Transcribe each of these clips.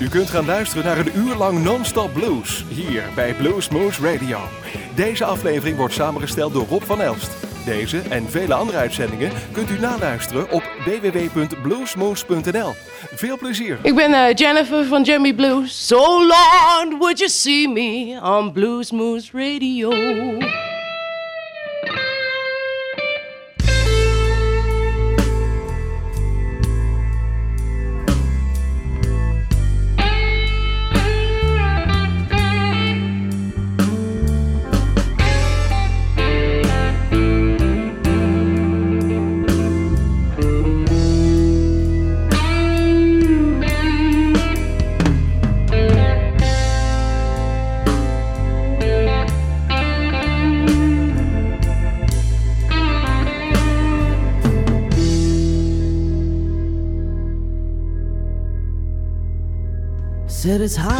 U kunt gaan luisteren naar een uur lang non-stop blues hier bij Blues Moose Radio. Deze aflevering wordt samengesteld door Rob van Elst. Deze en vele andere uitzendingen kunt u naluisteren op www.bluesmoose.nl. Veel plezier. Ik ben uh, Jennifer van Jimmy Blues. So long would you see me on Blues Moose Radio. Said it's hot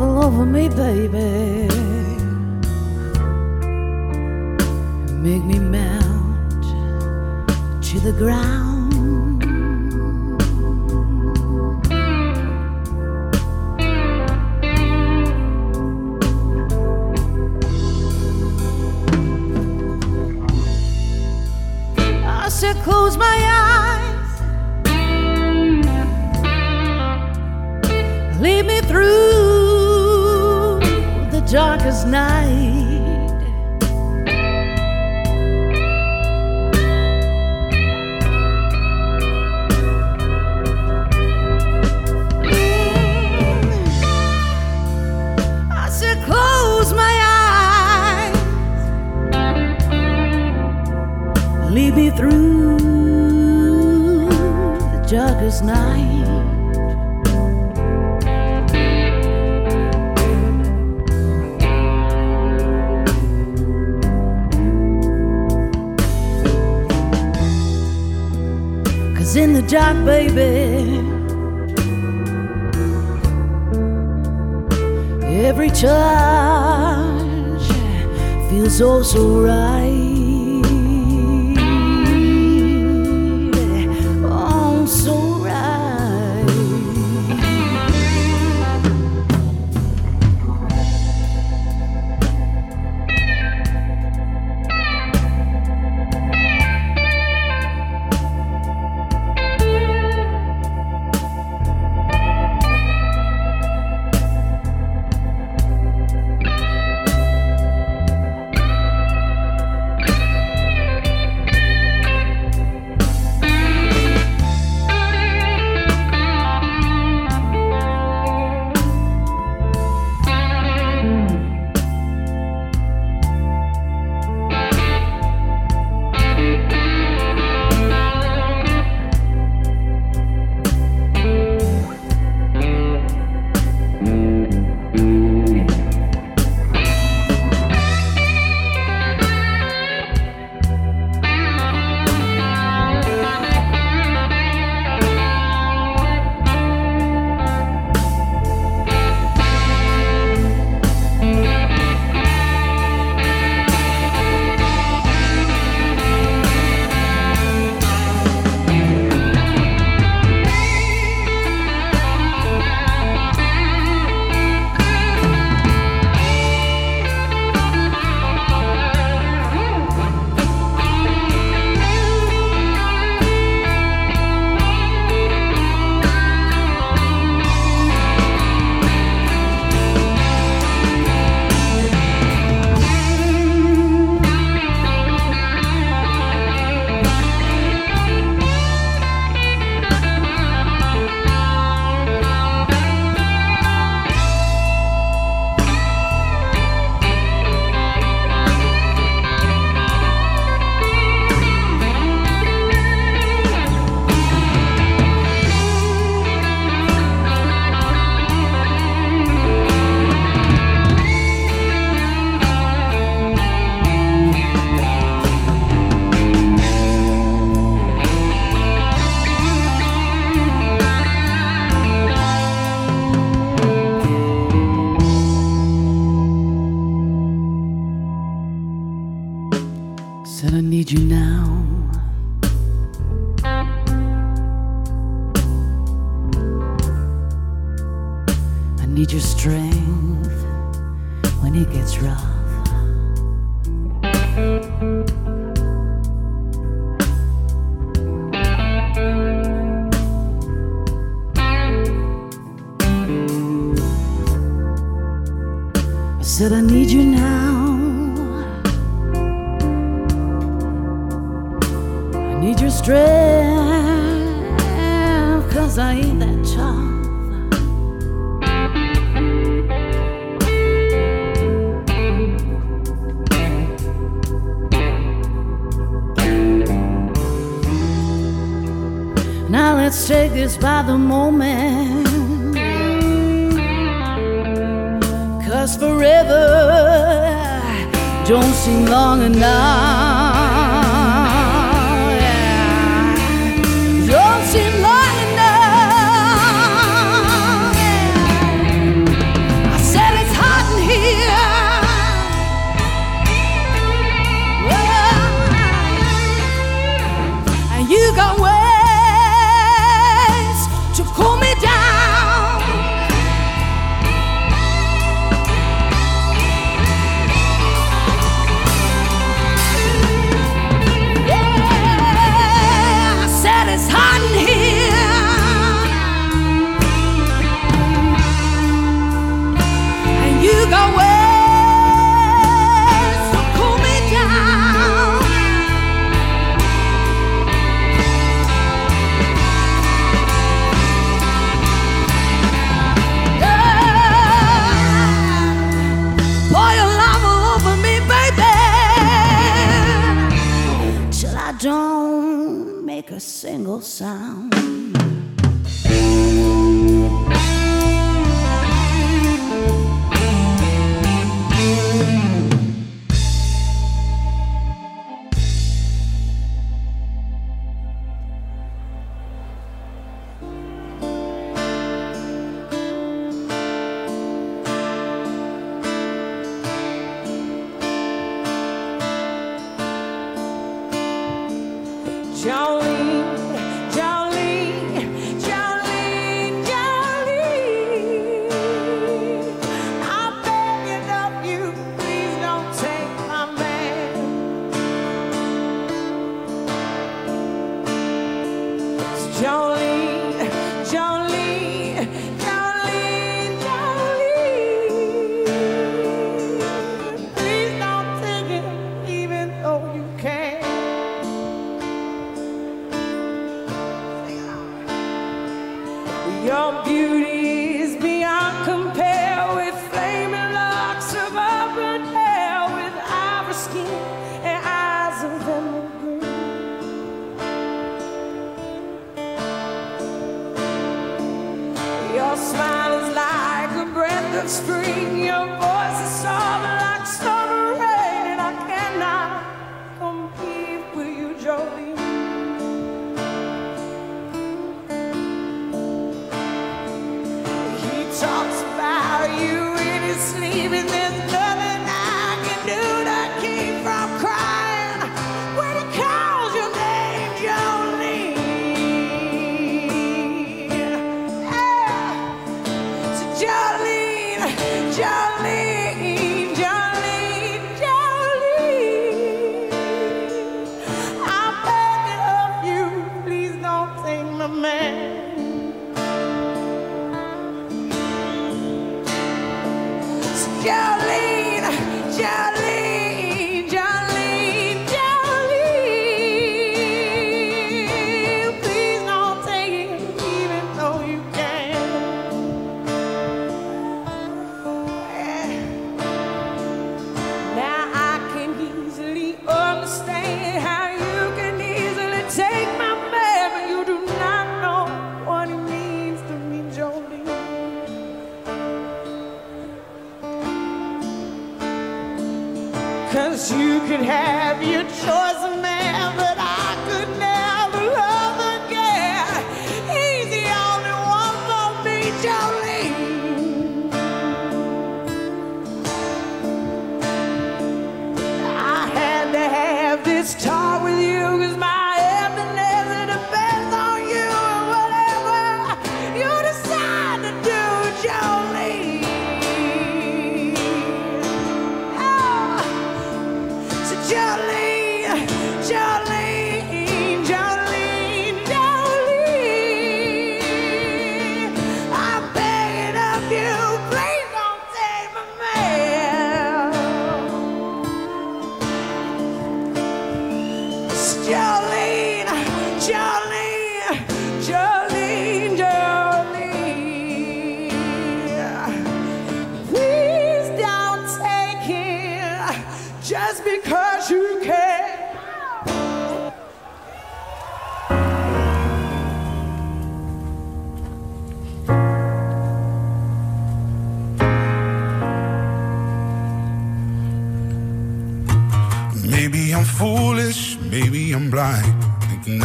all over me, baby. Make me melt to the ground. I said, close my eyes. Darkest night. Mm. I said, close my eyes. lead me through the darkest night. The baby, every touch feels oh so right.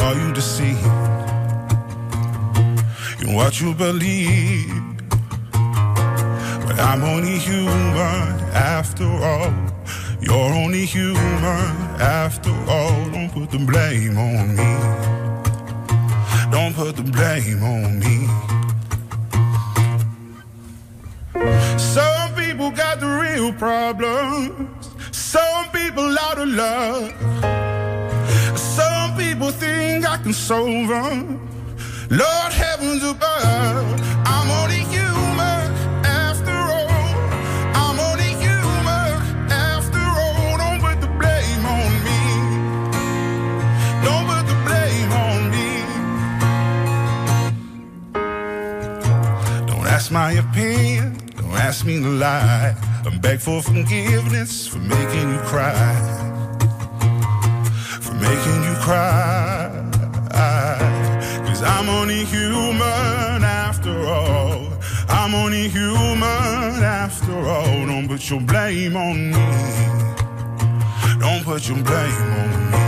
are you deceived? In what you believe. But I'm only human after all. You're only human after all. Don't put the blame on me. Don't put the blame on me. Some people got the real problems. Some people out of love. I can solve them. Lord heavens above, I'm only human after all. I'm only human after all. Don't put the blame on me. Don't put the blame on me. Don't ask my opinion. Don't ask me to lie. I'm beg for forgiveness for making you cry. For making you cry. I'm only human after all. I'm only human after all. Don't put your blame on me. Don't put your blame on me.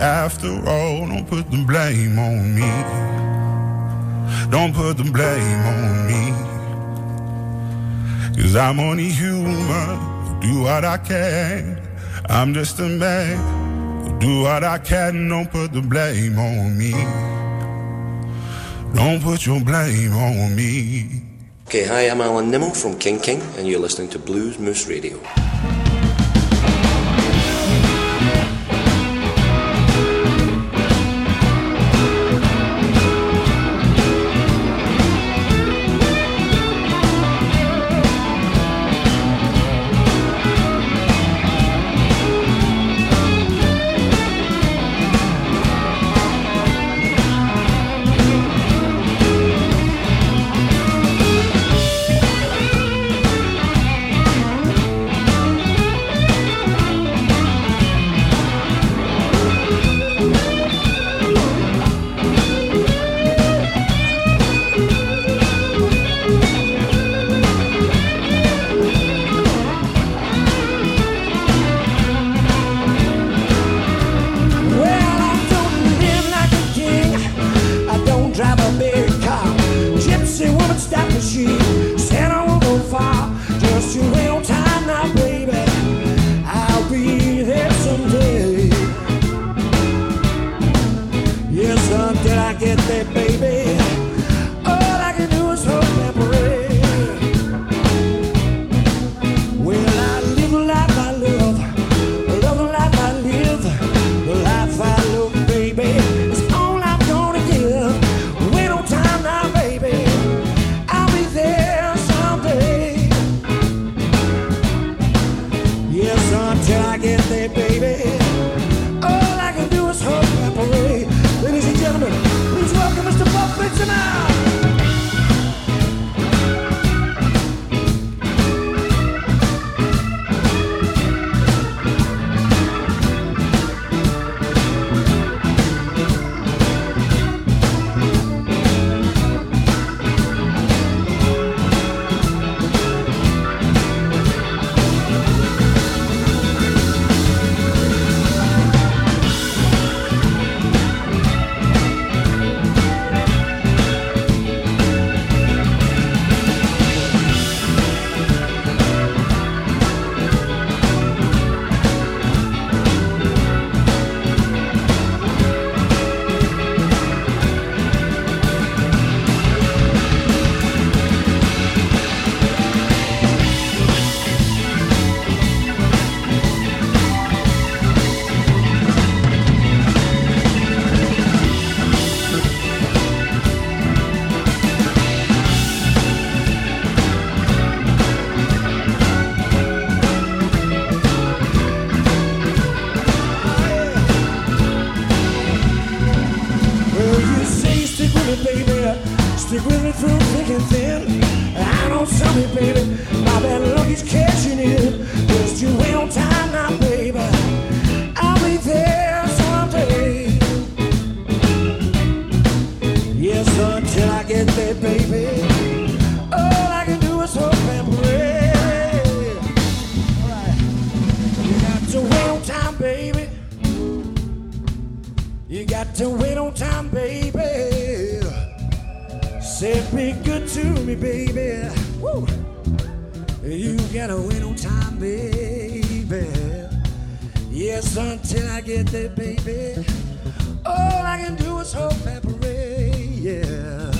After all. Don't put the blame on me. Don't put the blame on me. Cause I'm only human. Do what I can. I'm just a man. Do what I can. Don't put the blame on me. Don't put your blame on me. Okay, hi, I'm Alan Nimmo from King King, and you're listening to Blues Moose Radio. Say be good to me, baby. Woo. You gotta wait on time, baby. Yes, until I get there, baby. All I can do is hope and pray, yeah.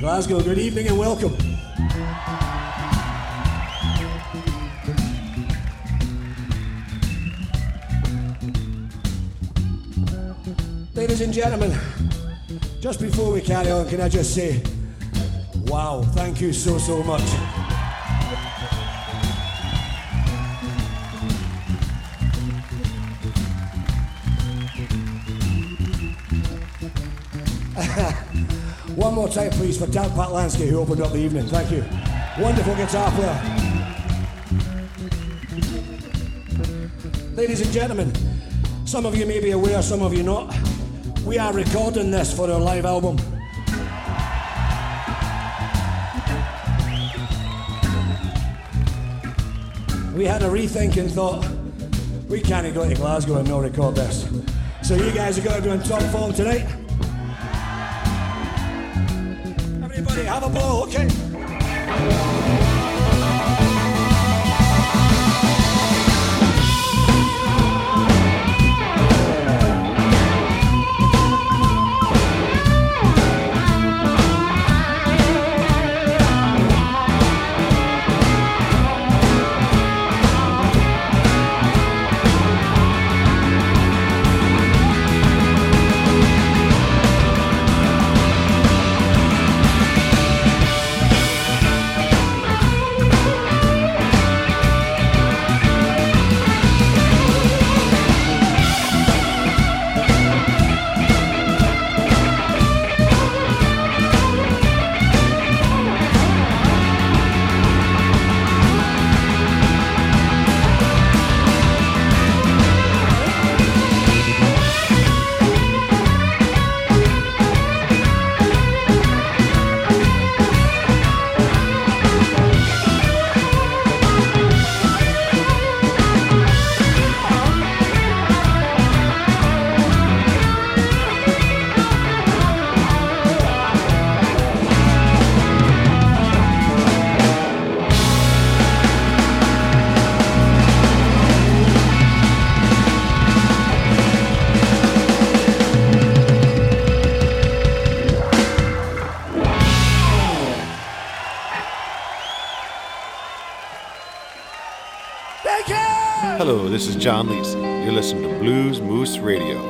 Glasgow, good evening and welcome. Ladies and gentlemen, just before we carry on, can I just say, wow, thank you so, so much. One more time, please, for Dan Patlansky, who opened up the evening. Thank you. Wonderful guitar player. Ladies and gentlemen, some of you may be aware, some of you not. We are recording this for our live album. We had a rethink and thought, we can't go to Glasgow and not record this. So you guys are going to be in top form tonight. Everybody have a blow, okay? John Lisi. You're listening to Blues Moose Radio.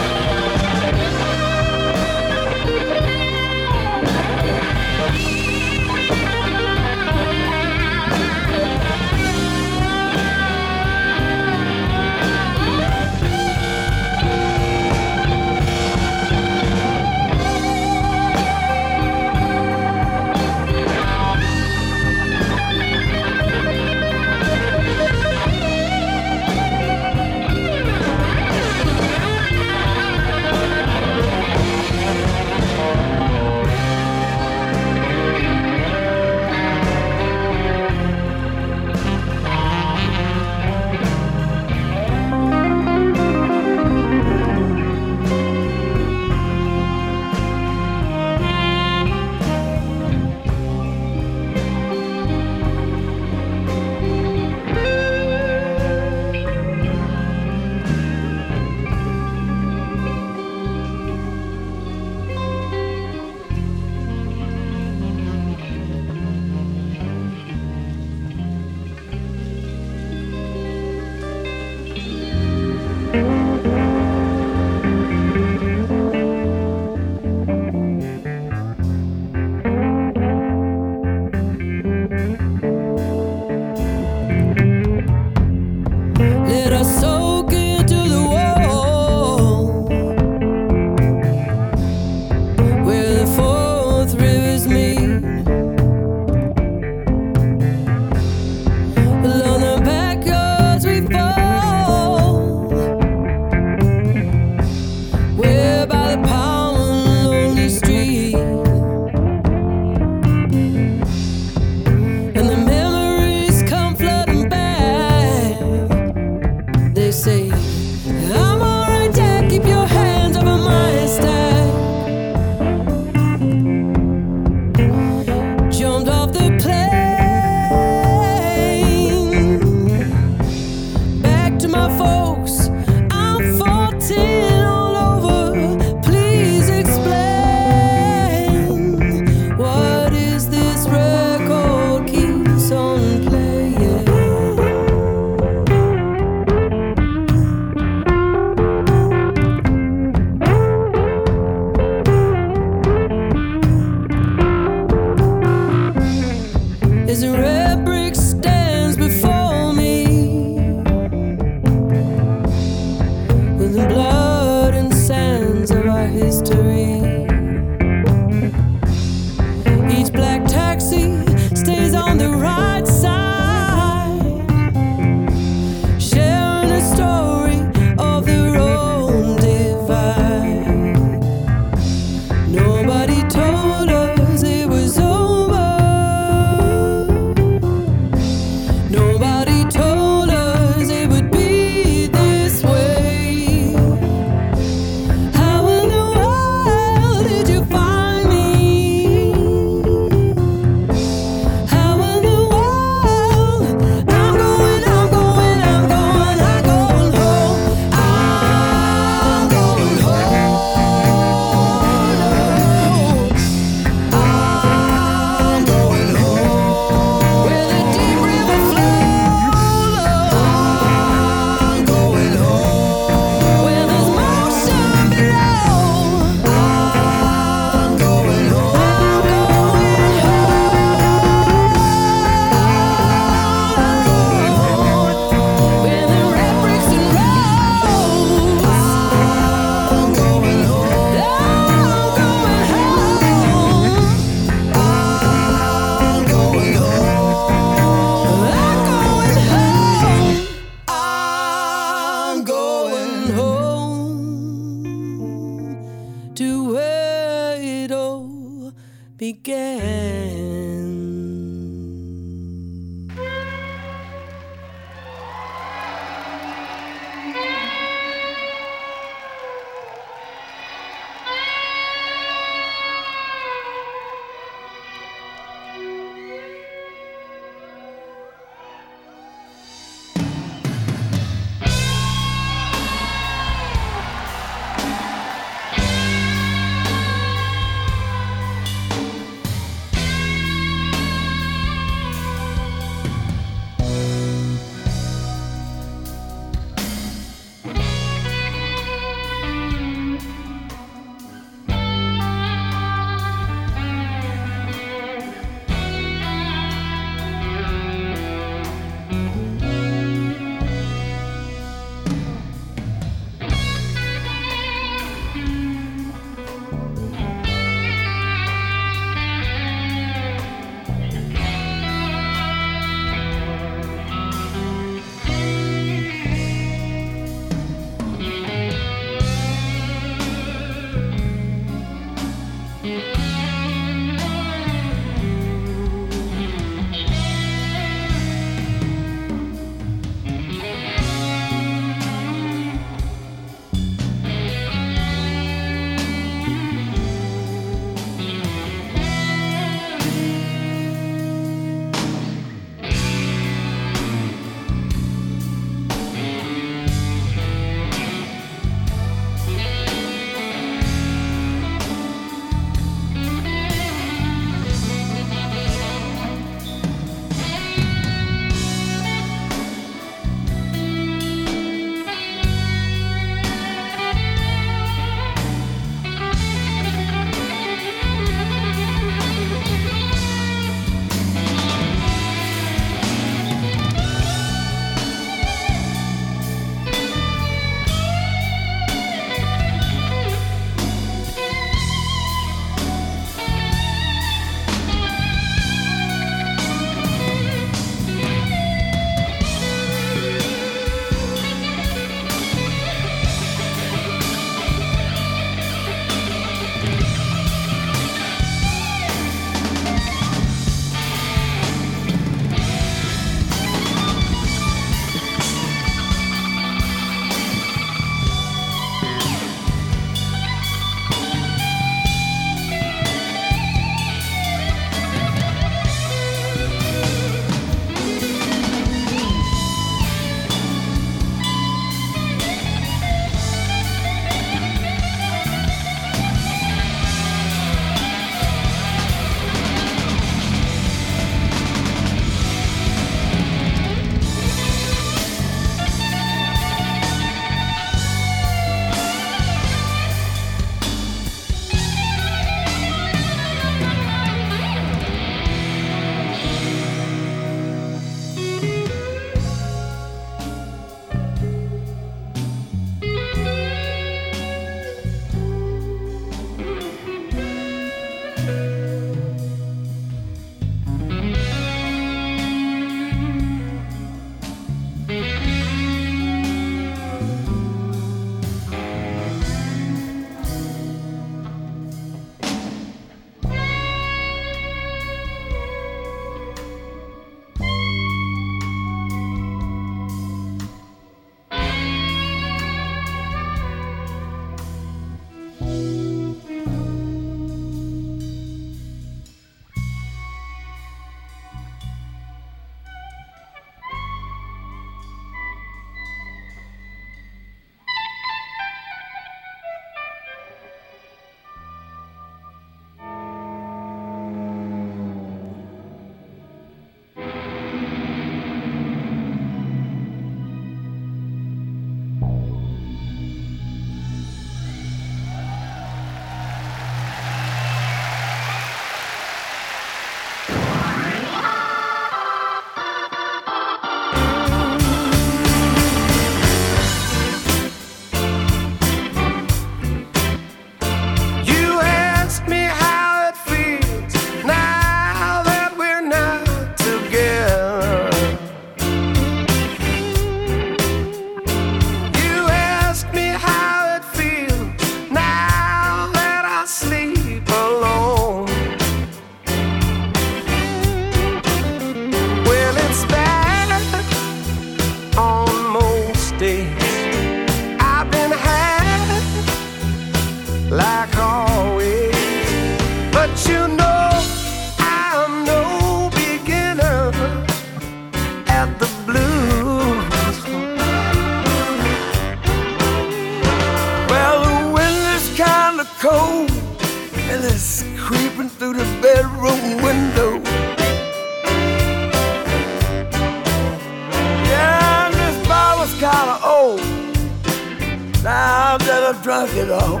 Now that I've drunk it all.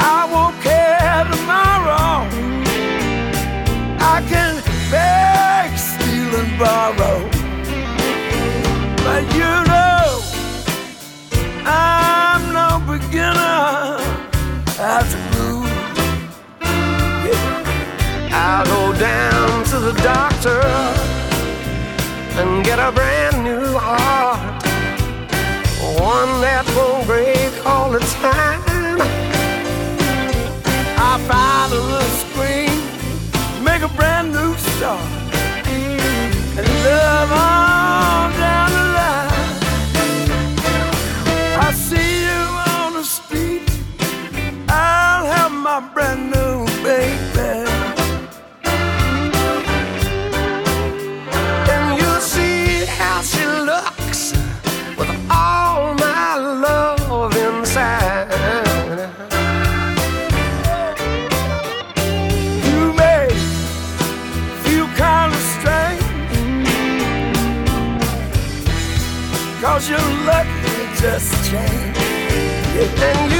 I won't care tomorrow. I can beg, steal, and borrow. But you know, I'm no beginner at the blues. Yeah. I'll go down to the doctor and get a brand new heart. One that won't break all the time. I follow the screen, make a brand new start, and love on just changed. And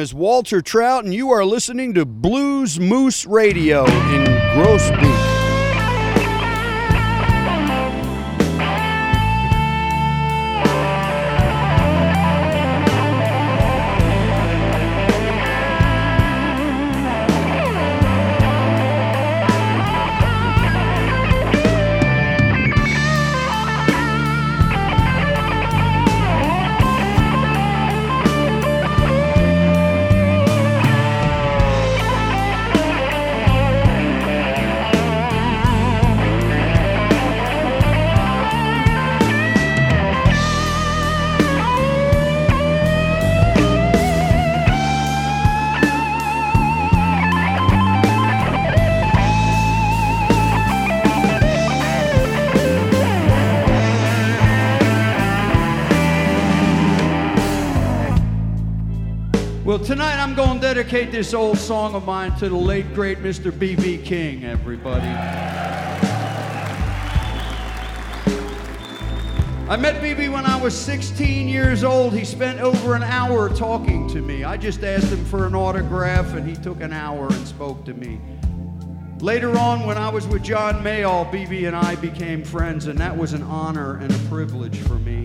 is Walter Trout, and you are listening to Blues Moose Radio in. Well, dedicate this old song of mine to the late, great Mr. B.B. King, everybody. I met BB when I was 16 years old. He spent over an hour talking to me. I just asked him for an autograph, and he took an hour and spoke to me. Later on, when I was with John Mayall, BB and I became friends, and that was an honor and a privilege for me.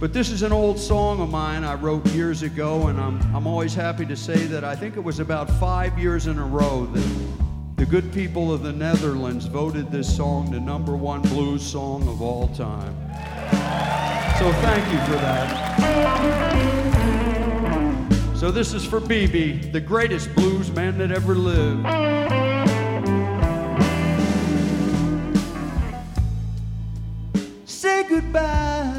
But this is an old song of mine I wrote years ago, and I'm, I'm always happy to say that I think it was about five years in a row that The good people of the Netherlands voted this song the number one blues song of all time. So thank you for that. So this is for BB, the greatest blues man that ever lived. Say goodbye.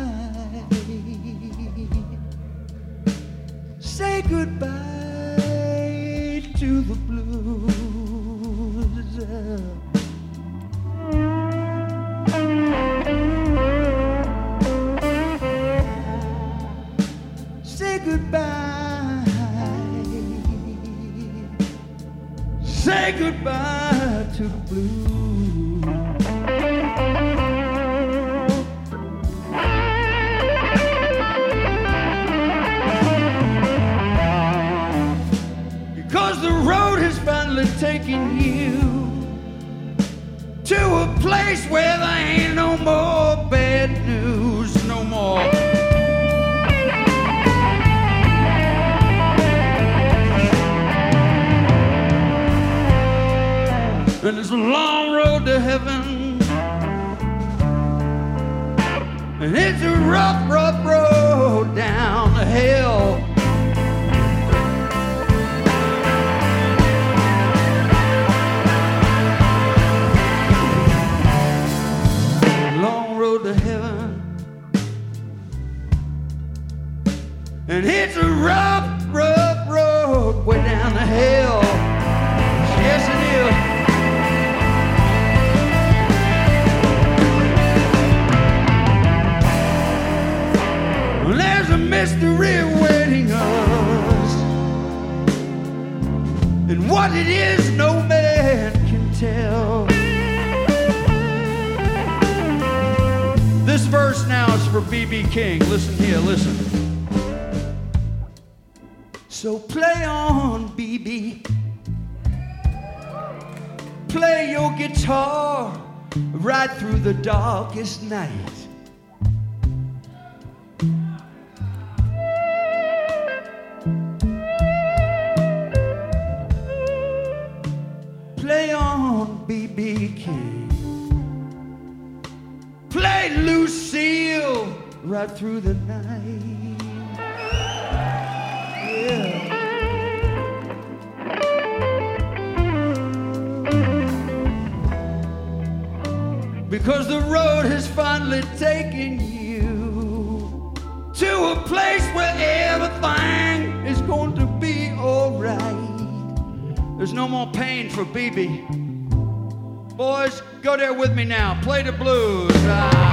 Night. Play on, BB King. Play Lucille right through the night. Because the road has finally taken you to a place where everything is going to be alright. There's no more pain for BB. Boys, go there with me now. Play the blues. Ah.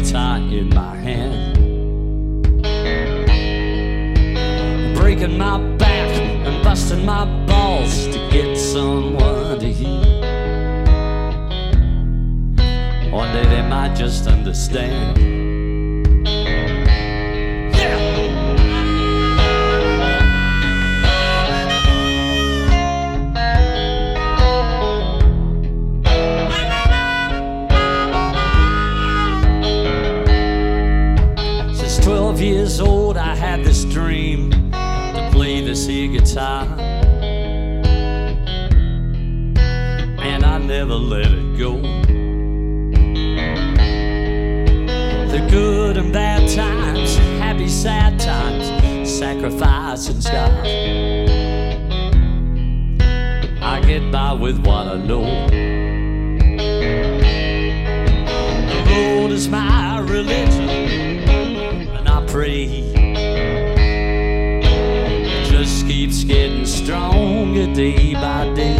Guitar in my hand. Breaking my back and busting my balls to get someone to hear. One day they might just understand. Had this dream to play this here guitar. And I never let it go. The good and bad times, happy, sad times, sacrifice and scars. I get by with what I know. The road is my religion pray. It just keeps getting stronger day by day.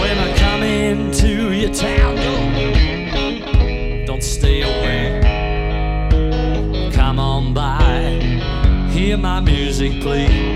When I come into your town, don't, don't stay away. Come on by, hear my music play.